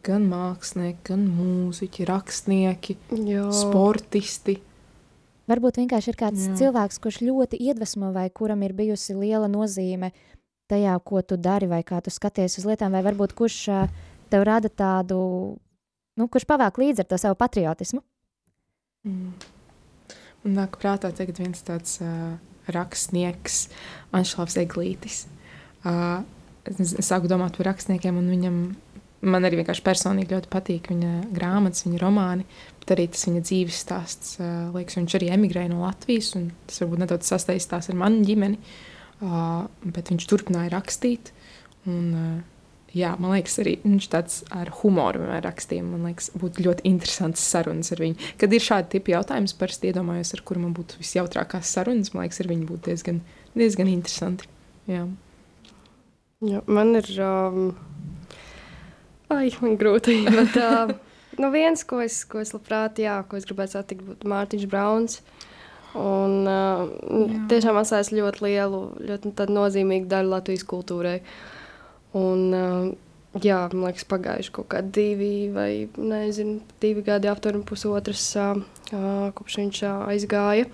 gan mākslinieki, gan mūziķi, rakstnieki, Jā. sportisti. Varbūt vienkārši ir kāds Jā. Cilvēks, kurš ļoti iedvesmo, vai kuram ir bijusi liela nozīme tajā, ko tu dari, vai kā tu skaties uz lietām, vai varbūt kurš tev rada tādu, nu, kurš pavāk līdzi ar to savu patriotismu. Mm. Man nāk prātā tagad viens tāds uh, rakstnieks, Anšlavs Eglītis. Uh, es, es sāku domāt par rakstniekiem, un viņam, man arī vienkārši personīgi ļoti patīk viņa grāmatas, viņa romāni, bet arī tas viņa dzīves stāsts. Liekas, viņš arī emigrēja no Latvijas, un tas varbūt nedaudz sastaistās ar manu ģimeni, bet viņš turpināja rakstīt. Un, Jā, man liekas, arī viņš tāds ar humoru rakstīja. Man liekas, būtu ļoti interesants sarunas ar viņu. Kad ir šādi tipi jautājumi, parasti iedomājos, ar kuru man būtu visjautrākās sarunas. Man liekas, ar viņu būtu diezgan, diezgan interesanti. Jā. Jā, man ir. Um, ai, man grūti. Bet, uh, nu viens, ko es, ko es labprāt, jā, ko es gribētu satikt, būtu Mārtiņš Brauns. Un uh, Jā. tiešām atstājis ļoti lielu, ļoti tādu nozīmīgu daļu Latvijas kultūrai. Un, uh, jā, man liekas, pagājuši kaut kādi divi vai nezinu, divi gadi, aptuveni pusotras, uh, kopš viņš uh, aizgāja.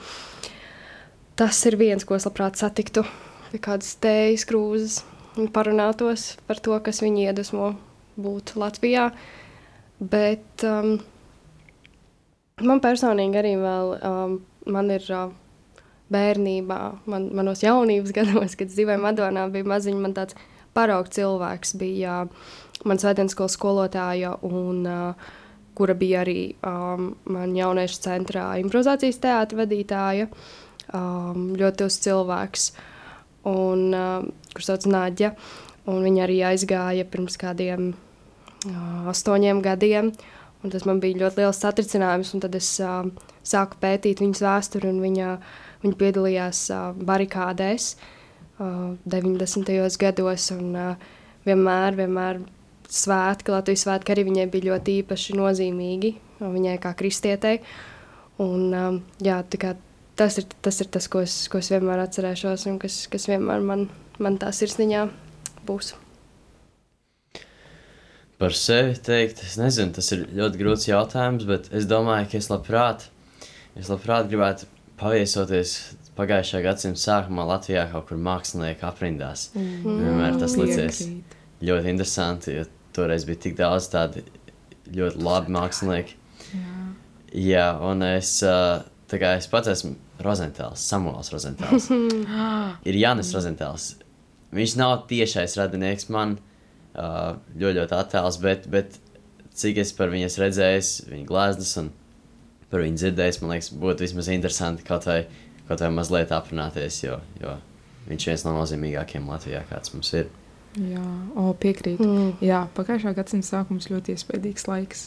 Tas ir viens, ko es labprāt satiktu. Kādas tējas krūzes un parunātos par to, kas viņu iedvesmo būt Latvijā. Bet um, man personīgi arī vēl, um, man ir uh, bērnībā, man, manos jaunības gados, kad dzīvoju Madonā, bija maziņš, man tāds paraugs cilvēks bija uh, mans vēdenskolas skolotāja un uh, kura bija arī um, man jauniešu centrā improvizācijas teātra vadītāja. Um, ļoti tuvs cilvēks, un, uh, kurš sauc Nāģa. Un viņa arī aizgāja pirms kādiem uh, astoņiem gadiem. Un tas man bija ļoti liels satricinājums. Tad es uh, sāku pētīt viņas vēsturi, un viņa, viņa piedalījās uh, barikādēs uh, 90. gados. Un, uh, vienmēr, vienmēr svētki, Latvijas svētki arī viņai bija ļoti īpaši nozīmīgi. Viņai kā kristietei. Un, um, jā, kā tas ir tas, ir tas ko, es, ko es vienmēr atcerēšos, un kas, kas vienmēr man, man tā sirsniņā būs. Par sevi teikt, es nezinu, tas ir ļoti grūts jautājums, bet es domāju, ka es labprāt, es labprāt gribētu paviesoties pagājušā gadsimta sākumā Latvijā kaut kur mākslinieka aprindās. Mm. Vienmēr tas licies Piekrīt. ļoti interesanti, jo toreiz bija tik daudz tādu ļoti labi mākslinieki. Jā. Jā, un es, tā kā es pats esmu Rozentāls, Samuels Rozentāls. ir Jānis Rozentāls. Viņš nav tiešais radinieks man, ā, ļoti, ļoti attēls, bet, bet cik es par viņu esmu redzējis, viņa glāzdas un par viņu dzirdējis, man liekas, būtu vismaz interesanti kaut vai, kaut vai mazliet aprunāties, jo, jo viņš ir viens no nozīmīgākajiem Latvijā, kāds mums ir. Jā, o, piekrītu. Mm. Jā, pagājušā gadsimta sākums ļoti iespaidīgs laiks.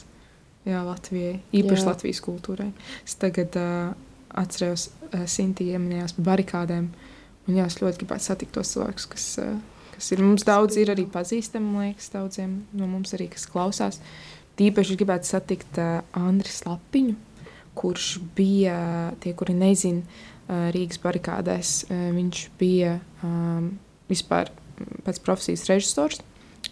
Jā, Latvijai, īpaši Jā. Latvijas kultūrai. Es tagad uh, atceros, uh, Sintīna ieminējās par barikādēm. Un jā, es ļoti gribētu satikt tos cilvēkus, kas, uh, kas ir mums daudz, ir arī pazīstami, man liekas, daudziem no mums arī, kas klausās. Tīpaši gribētu satikt uh, Andriu Slapiņu, kurš bija, tie, kuri nezina, uh, Rīgas barikādēs. Uh, viņš bija um, vispār mm, pēc profesijas režisors,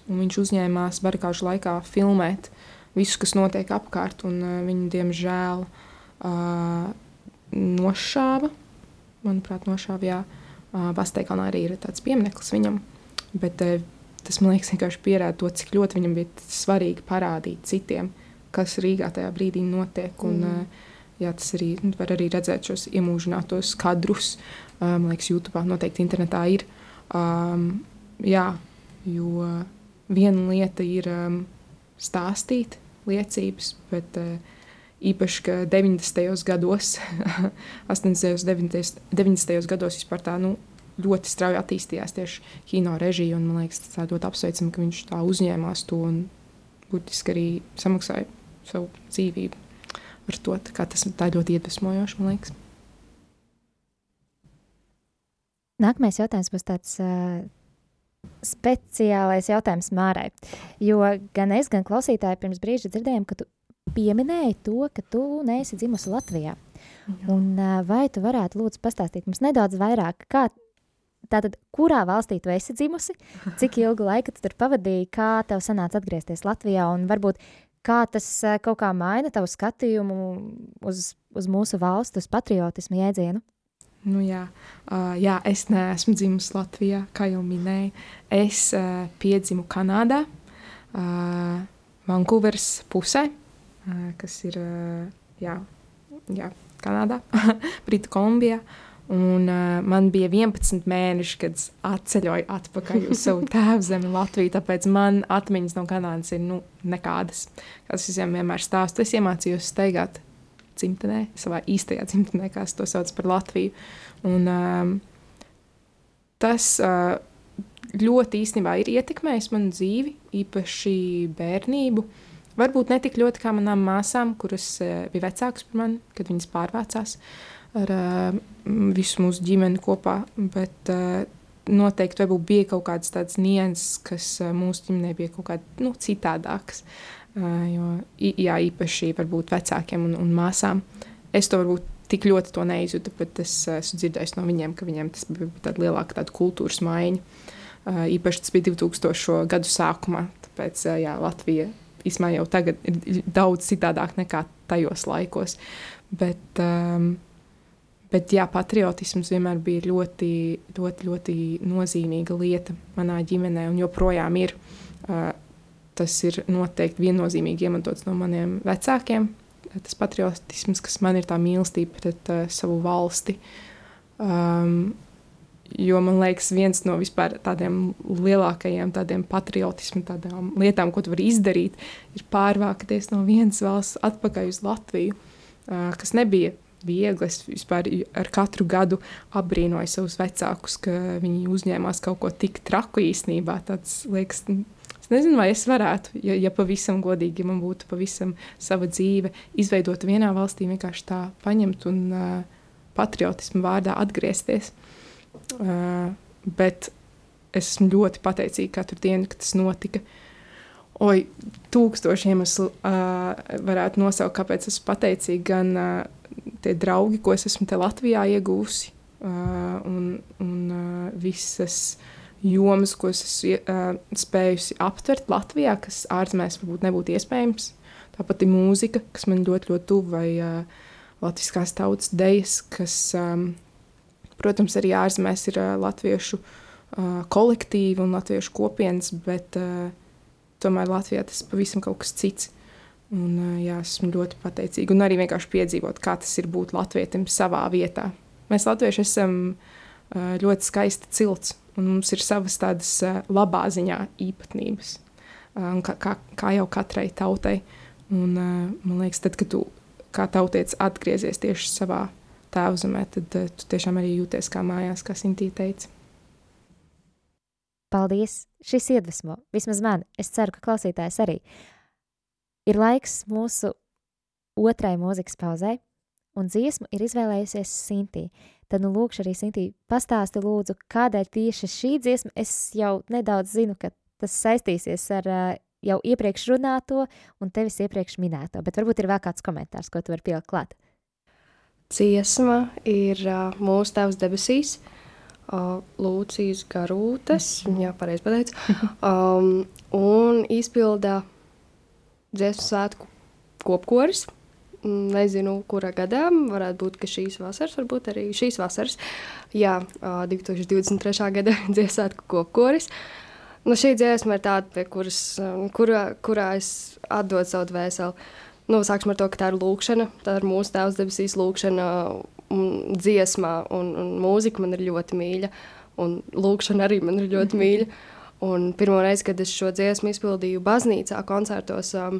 un viņš uzņēmās barikāžu laikā filmēt visu, kas notiek apkārt, un uh, viņu, diemžēl, uh, nošāva. Manuprāt, nošāva, jā. Uh, Basteikalnā arī ir tāds piemineklis viņam, bet tas, man liekas, vienkārši pierāda to, cik ļoti viņam bija svarīgi parādīt citiem, kas Rīgā tajā brīdī notiek. Un, mm. Jā, tas arī nu, var arī redzēt šos iemūžinātos kadrus. Man liekas, YouTube noteikti internetā ir. Um, jā, jo viena lieta ir um, stāstīt liecības, bet uh, īpaši, ka 90. gados, 80. un 90. gados vispār tā nu, ļoti strauji attīstījās tieši kino režija. Un, man liekas, tas ļoti apsveicami, ka viņš tā uzņēmās to un burtiski arī samaksāja savu dzīvību ar to. Tas tā ļoti iedvesmojoši, man liekas. Nākamais jautājums būs tāds uh, speciālais jautājums Mārai. Jo gan es, gan klausītāji pirms brīža dzirdējām, ka tu pieminēji to, ka tu neesi dzimusi Latvijā. Un, uh, vai tu varētu lūdzu pastāstīt mums nedaudz vairāk, kā tātad, kurā valstī tu esi dzimusi, cik ilgu laiku tu tur pavadīji, kā tev sanāca atgriezties Latvijā un varbūt kā tas kaut kā maina tavu skatījumu uz, uz mūsu valstu, uz patriotismu jēdzienu? Nu, jā. Uh, jā, es neesmu dzimusi Latvijā, kā jau minēju. Es uh, piedzimu Kanādā, uh, Vankūveras pusē, uh, kas ir uh, jā, jā, Kanādā, Britu Kolumbijā. Un, uh, man bija 11 mēneši, kad es atceļoju atpakaļ uz savu tēvzemi, Latviju. Tāpēc man atmiņas no Kanādas ir nu, nekādas. Kā es vienmēr stāstu, es iemācījos steigāt dzimtenē, savā īstajā dzimtenē, kā to saucu par Latviju. Un, um, tas uh, ļoti īstenībā ir ietekmējis manu dzīvi, īpaši bērnību. Varbūt ne tik ļoti kā manām māsām, kuras uh, bija vecākas par mani, kad viņas pārvācās ar uh, visu mūsu ģimeni kopā. Bet uh, noteikti bija kaut kādas tādas nianses, kas mūsu ģimenē bija kaut kādas nu, citādākas. Jo, jā, īpaši varbūt vecākiem un, un māsām. Es to varbūt tik ļoti to neizjūtu, bet es esmu dzirdējis no viņiem, ka viņiem tas bija tāda lielāka tāda kultūras maiņa. Īpaši tas bija 2000. gadu sākumā, tāpēc jā, Latvija īsumā jau tagad ir daudz citādāk nekā tajos laikos. Bet, um, Bet, jā, patriotisms vienmēr bija ļoti, ļoti, ļoti nozīmīga lieta manā ģimenē, un joprojām ir. Uh, tas ir noteikti viennozīmīgi iemantots no maniem vecākiem. Tas patriotisms, kas man ir tā mīlestība pret uh, savu valsti. Um, jo man liekas, viens no vispār tādiem lielākajiem tādiem patriotismu tādām lietām, ko tu vari izdarīt, ir pārvākties no vienas valsts atpakaļ uz Latviju, kas nebija viegli. Es vispār ar katru gadu apbrīnoju savus vecākus, ka viņi uzņēmās kaut ko tik traku īstenībā. Tas liekas, Es nezinu, vai es varētu, ja, ja pavisam godīgi, ja man būtu pavisam sava dzīve, izveidot vienā valstī, vienkārši tā paņemt un uh, patriotismu vārdā atgriezties. Uh, bet es esmu ļoti pateicīga katru dienu, kad tas notika. Oi, tūkstoši iemeslu uh, varētu nosaukt, kāpēc esmu pateicīga. Gan uh, tie draugi, ko es esmu te Latvijā iegūsi, uh, un, un uh, visas jomas, ko es esmu uh, spējusi aptvert Latvijā, kas ārzemēs varbūt nebūtu iespējams. Tāpat ir mūzika, kas man ļoti, ļoti tuva, vai uh, latviskās tautas dejas, kas, um, protams, arī ārzemēs ir latviešu kolektīvi un latviešu kopienas, bet tomēr Latvijā tas ir pavisam kaut kas cits. Un, jā, esmu ļoti pateicīga. Un arī vienkārši piedzīvot, kā tas ir būt latvietim savā vietā. Mēs, latvieši, esam ļoti skaisti cilts un mums ir savas tādas labā ziņā īpatnības, kā, kā, kā jau katrai tautai. Un, man liekas, tad, kad tu kā tautietis atgriezies tieši savā tēvzemē, tad uh, tu tiešām arī jūties kā mājās, kā Sintīna teica. Paldies! Šis iedvesmo, vismaz man, es ceru, ka klausītājs arī. Ir laiks mūsu otrai mūzikas pauzei, un dziesmu ir izvēlējusies Sintīna. Tad, nu, lūkšu arī Sintī, pastāsti lūdzu, kādēļ tieši šī dziesma, es jau nedaudz zinu, ka tas saistīsies ar uh, jau iepriekš runāto un tevis iepriekš minēto, bet varbūt ir vēl kāds komentārs, ko tu vari pielikt klāt. Dziesma ir uh, Mūsu Tēvs debesīs, uh, Lūcijas Garūtes, jā, pareizi pateicu, um, un izpilda dziesmu svētku kopkoris. Mm, Nezinu, kurā gadā, varētu būt, ka šīs vasaras, varbūt arī šīs vasaras, jā, uh, 2023. gada dziesmu svētku kopkoris. Nu, šī dziesma ir tāda, pie kuras, kurā, kurā es atdodu savu dvēseli. Nu, sāksim ar to, ka tā ir lūkšana. Tā ir mūsu tēvs debesīs lūkšana, un dziesmā, un, un mūzika man ir ļoti mīļa. Un lūkšana arī man ir ļoti mīļa. Un pirmo reizi, kad es šo dziesmu izpildīju baznīcā, koncertos, um,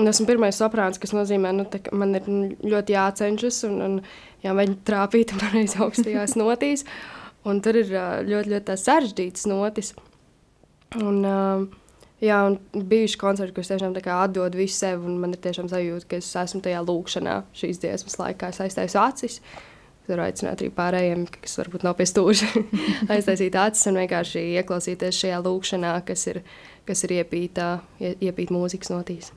un esmu pirmais soprāns, kas nozīmē, ka nu, kā man ir ļoti jācenšas un, un jāmēģina trāpīt pareizi augstajās notīs. Un tur ir uh, ļoti, ļoti tās sarežģītas notis. Un, um, Jā, un bijuši koncerti, kurus tiešām atdod visu sevi, un man ir tiešām sajūta, ka es esmu tajā lūkšanā šīs dziesmas laikā. Es aiztaisu acis, tur aicināt arī pārējiem, kas varbūt nav pie stūra, aiztaisīt acis un vienkārši ieklausīties šajā lūkšanā, kas ir, kas ir iepīta, ie- iepīta mūzikas notīs.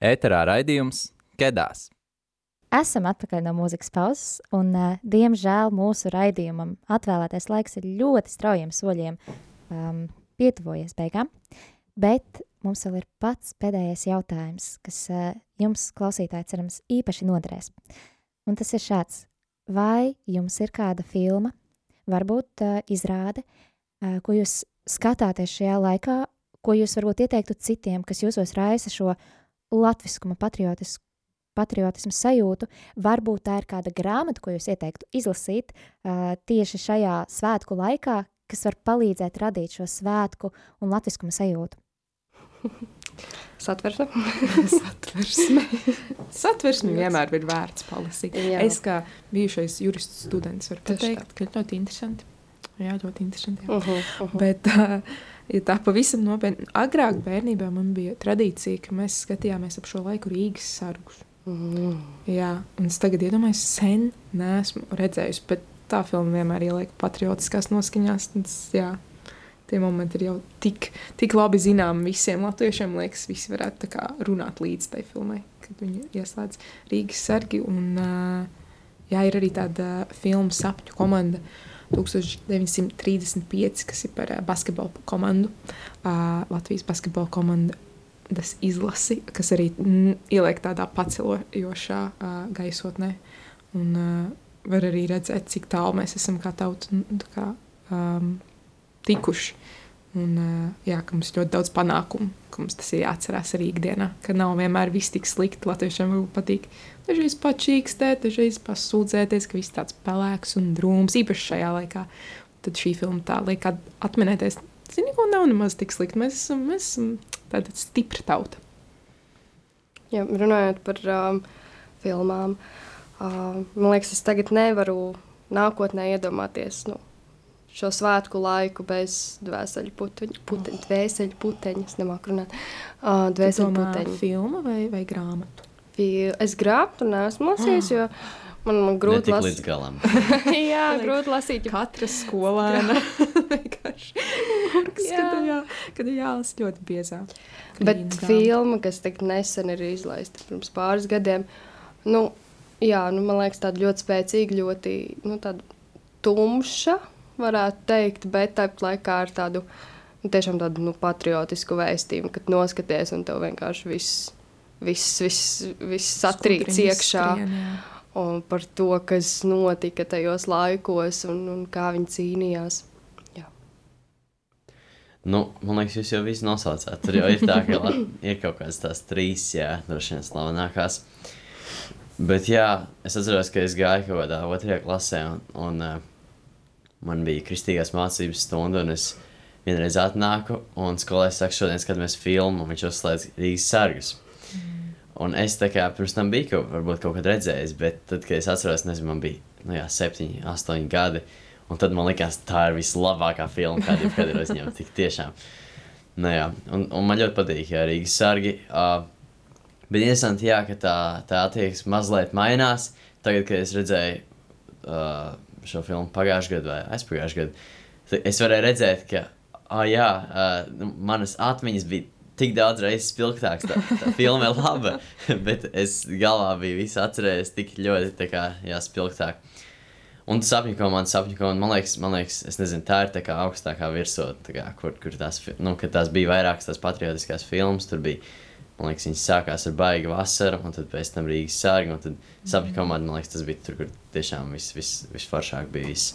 Ēterā raidījums Kedās. Esam atpakaļ no mūzikas pauzes, un, diemžēl, mūsu raidījumam atvēlētais laiks ir ļoti straujiem soļiem um, pietuvojies beigām. Bet mums vēl ir pats pēdējais jautājums, kas uh, jums, klausītāji, cerams, īpaši noderēs. Un tas ir šāds: vai jums ir kāda filma, varbūt uh, izrāde, uh, ko jūs skatāties šajā laikā, ko jūs varbūt ieteiktu citiem, kas jūsos raisa šo latviskuma patriotisku? Patriotismu sajūtu, varbūt tā ir kāda grāmata, ko jūs ieteiktu izlasīt uh, tieši šajā svētku laikā, kas var palīdzēt radīt šo svētku un latviskuma sajūtu. Satversme. Satversme. Satversmi vienmēr ir vērts palasīt. Jā. Es kā bijušais jurists students varu pateikt, ka ļoti interesanti. Jā, ļoti interesanti. Jā. Uh -huh, uh -huh. Bet, uh, ja tā pavisam nopietni, agrāk bērnībā man bija tradīcija, ka mēs skatījāmies ap šo laiku Rīgas sargus. Mm. Jā, un es tagad iedomājos, sen neesmu redzējusi, bet tā filma vienmēr ieliek patriotiskās noskaņās. Tas, jā, tie momenti ir jau tik, tik labi zinām visiem latviešiem. Liekas, visi varētu runāt līdz tai filmai, kad viņi ieslēdz Rīgas sargi. Un, jā, ir arī tāda filma Sapņu komanda. 1935, kas ir par uh, basketbola komandu, Latvijas basketbola komandu tas izlasi, kas arī ieliek tādā pacelojošā uh, gaisotnē. Un uh, var arī redzēt, cik tālu mēs esam kā tauta kā, um, tikuši. Un, uh, jā, ka mums ir ļoti daudz panākumu, ka mums tas ir jāatcerās arī ikdienā, ka nav vienmēr viss tik slikti. Latviešiem varbūt patīk dažreiz pačīkstēt, dažreiz pasūdzēties, ka viss tāds pelēks un drūms, īpaši šajā laikā. Tad šī filma tā liek at- atminēties, zini, ko nav nemaz tik slikti. Mēs esam, mēs esam tāda stipra tauta. Jā, runājot par um, filmām, uh, man liekas, es tagad nevaru nākotnē iedomāties nu, šo svētku laiku bez dvēseli puteņa. Puteņa, dvēseli puteņa, es nemāku runāt. Uh, Tu dvēseli puteņa. filma vai, vai grāmatu? Fi- Es grāmatu neesmu lasījis, jo man, man grūti lasīt. līdz galam. Jā, grūti lasīt. Katra skolēna vienkārši Jā. kad, jā, kad ir jālasa ļoti biezā. Bet grāmata. filma, kas tik nesen ir izlaista pirms pāris gadiem, nu, jā, nu, man liekas, tāda ļoti spēcīga, ļoti nu, tāda tumša, varētu teikt, bet tāpat laikā ar tādu nu, tiešām tādu nu, patriotisku vēstījumu, kad noskaties un tev vienkārši viss. Viss, viss, viss satrīc iekšā skrien, jā. un par to, kas notika tajos laikos un, un kā viņi cīnījās. Nu, man liekas, jūs jau visu nosaucāt. Tur jau ir tā, ka la- ir kaut kādas tās trīs, jā, droši vien slavenākās. Bet jā, es atceros, ka es gāju kaut kādā otrajā klasē, un, un uh, man bija kristīgās mācības stunda, un es vienreiz atnāku, un skolēns saka, šodien skatāmies filmu, un viņš uzslēdz Rīgas sargus. Un es tā kā pirms tam biju kaut, varbūt kaut kad redzējis, bet tad, kad es atceros, nezinu, man bija nu jā, septiņi, astoņi gadi. Un tad man likās, tā ir vislabākā filma, kāda jebkad ir uzņemta. Tik tiešām. Nu, jā, un, un man ļoti patīk, ja Rīgas sargi. Uh, bet interesanti, jā, ka tā, tā attieksme mazliet mainās. Tagad, kad es redzēju uh, šo filmu pagājušajā gadā vai aizpagājušajā gadā, es varēju redzēt, ka oh, jā, uh, manas atmiņas bija tik daudz reizes spilgtākas. Tā, tā filma ir laba, bet es galvā biju visu atcerējies tik ļoti kā, jā, spilgtāk. Un sapņu komanda, sapņu komanda, man liekas, man liekas, es nezinu, tā ir tā kā augstākā virsotne, kur, kur tās, nu, tās bija vairākas tās patriotiskās filmas, tur bija, man liekas, viņas sākās ar baigu vasaru, un tad pēc tam Rīgas sārgi, un tad sapņu komanda, man liekas, tas bija tur, kur tiešām viss, viss, visforšāk bija viss.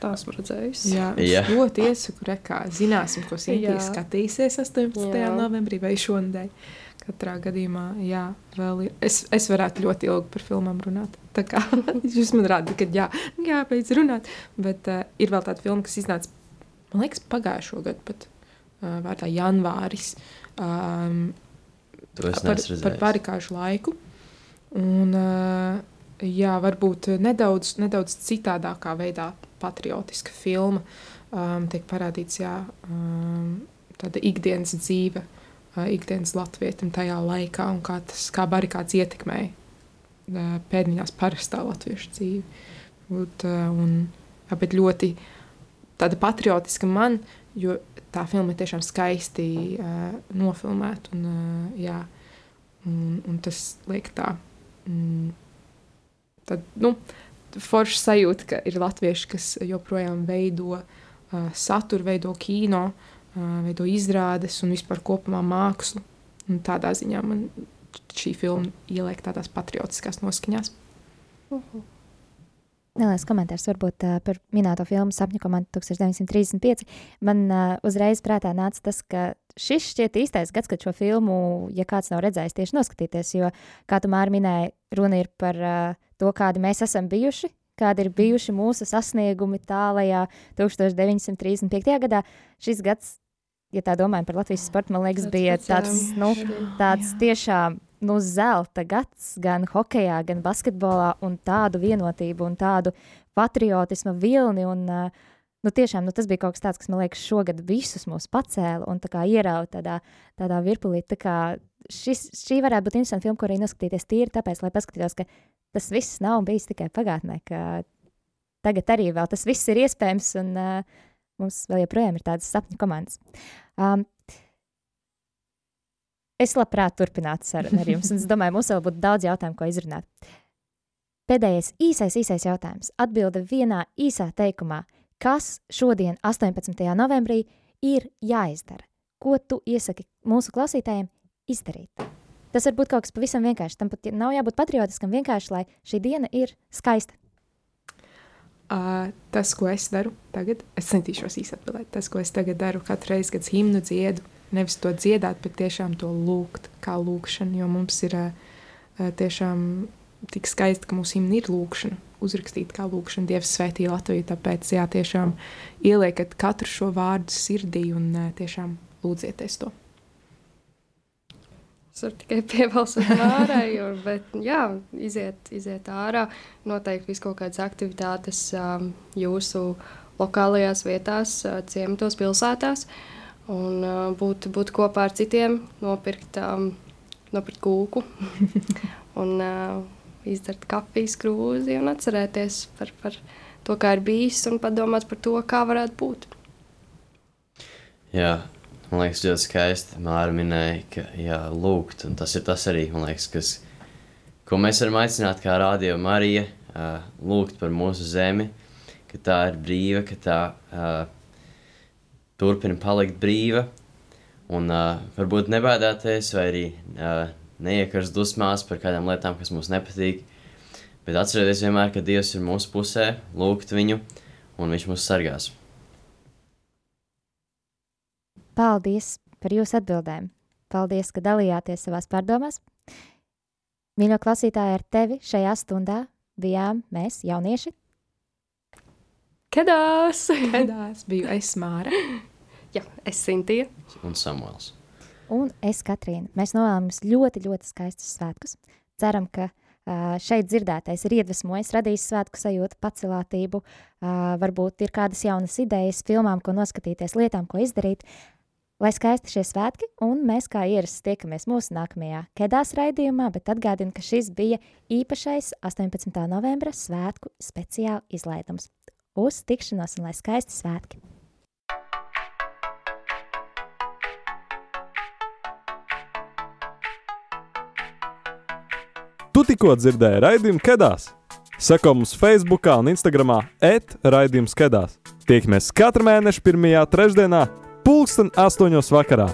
Tās redzējis. Jā, Jā. ļoti iesaku, rekā, zināsim, ko Jā. skatīsies 18. Jā. novembrī vai šonadēļ. Katrā gadījumā, jā, vēl ir. Es, es varētu ļoti ilgi par filmām runāt. Tā kā jūs man rādat, ka jā, jā beidz runāt. Bet uh, ir vēl tāda filma, kas iznāca, man liekas, pagājušo gadu pat uh, vārdā janvāris. Um, par, par barikāžu laiku. Un, uh, jā, varbūt nedaudz, nedaudz citādākā veidā patriotiska filma. Um, tiek parādīts jā, um, tāda ikdienas dzīve, uh, ikdienas latvietim tajā laikā un kā tas kā barikāds ietekmēja uh, pēdiņās parastā latviešu dzīvi. Būt, uh, un, jā, bet ļoti tāda patriotiska man, jo tā filma ir tiešām skaisti uh, nofilmēta. Un, uh, jā, Un, un tas liek tā. Mm, tad, nu, forši sajūta, ka ir latvieši, kas joprojām veido uh, saturu, veido kino, uh, veido izrādes un vispār kopumā mākslu. Un tādā ziņā man šī filma ieliek tādās patriotiskās noskaņās. Neliels komentārs varbūt uh, par minēto filmu Sapņu komandu 1935. Man uh, uzreiz prātā nāca tas, ka šis šķiet īstais gads, kad šo filmu, ja kāds nav redzējis, tieši noskatīties. Jo, kā tu māri minēji, runa ir par uh, to, kādi mēs esam bijuši, kādi ir bijuši mūsu sasniegumi tālajā 1935. gadā. Šis gads, ja tā domājam par Latvijas sportu, man liekas, bija tāds, nu, tāds tiešām nu, zelta gads gan hokeja, gan basketbolā, un tādu vienotību un tādu patriotismu vilni. Un, uh, nu, tiešām nu, tas bija kaut kas tāds, kas man liekas, šogad visus mūs pacēla un tā ierauga tādā, tādā virpulī. Tā kā šis, šī varētu būt interesanta filma, ko arī noskatīties tīri, tāpēc, lai paskatītos, ka tas viss nav bijis tikai pagātnē, ka tagad arī vēl tas viss ir iespējams, un uh, mums vēl joprojām ir tādas sapņu komandas. Um, Es labprāt turpinātu sarunu ar jums, un es domāju, mums vēl būtu daudz jautājumu, ko izrunāt. Pēdējais īsais, īsais jautājums. Atbilde vienā īsā teikumā. Kas šodien, 18. novembrī, ir jāizdara? Ko tu iesaki mūsu klausītājiem izdarīt? Tas var būt kaut kas pavisam vienkāršs. Tam pat nav jābūt patriotiskam, vienkārši lai šī diena ir skaista. Uh, tas, ko es daru tagad, es centīšos īsi atbildēt. Tas, ko es tagad daru, katru reizi, kad es himnu dziedu, nevis to dziedāt, bet tiešām to lūgt, kā lūkšana. Jo mums ir uh, tiešām tik skaisti, ka mūsu himna ir lūkšana, uzrakstīta kā lūkšana. Dievs svētī Latviju, tāpēc jā, tiešām ieliekat katru šo vārdu sirdī un uh, tiešām lūdzieties to. Es varu tikai piebalsot ārai, un, bet, jā, iziet, iziet ārā. Noteikti vis kaut kādas aktivitātes um, jūsu lokālajās vietās, uh, ciematos, pilsētās. Un uh, būt, būt kopā ar citiem, nopirkt, um, nopirkt kūku un uh, izdzert kafijas krūzi un atcerēties par, par to, kā ir bijis un padomāt par to, kā varētu būt. Jā, man liekas, ļoti skaisti. Māra minēja, ka jā, lūgt, un tas ir tas arī, man liekas, kas, ko mēs varam aicināt kā rādio Marija, uh, lūgt par mūsu zemi, ka tā ir brīva, ka tā uh, turpina palikt brīva, un uh, varbūt nebēdāties vai arī uh, neiekarst dusmās par kādām lietām, kas mums nepatīk, bet atcerieties vienmēr, ka Dievs ir mūsu pusē, lūgt viņu, un viņš mūs sargās. Paldies par jūsu atbildēm. Paldies, ka dalījāties savās pārdomās. Mīļo klausītāji, ar tevi šajā stundā bijām mēs, jaunieši. Kadās! Pēdējais biju es Māra. Jā, es Sintīju. Un Samuels. Un es, Katrīna, mēs novēlam jums ļoti, ļoti skaistus svētkus. Ceram, ka uh, šeit dzirdētais ir iedvesmojis, radījis svētku sajūtu, pacelātību. Uh, varbūt ir kādas jaunas idejas, filmām, ko noskatīties, lietām, ko izdarīt. Lai skaisti šie svētki, un mēs kā ierasts tiekamies mūsu nākamajā kedās raidījumā, bet atgādinu, ka šis bija īpašais 18. novembra svētku speciāla izlaidums. Uz tikšanos un lai skaisti svētki! Tu tikko dzirdēji raidījumu Kedās. Seko mums Facebook un Instagram et raidījums Kedās. Tiekamies katru mēnešu pirmajā trešdienā, pulksten astoņos vakarā.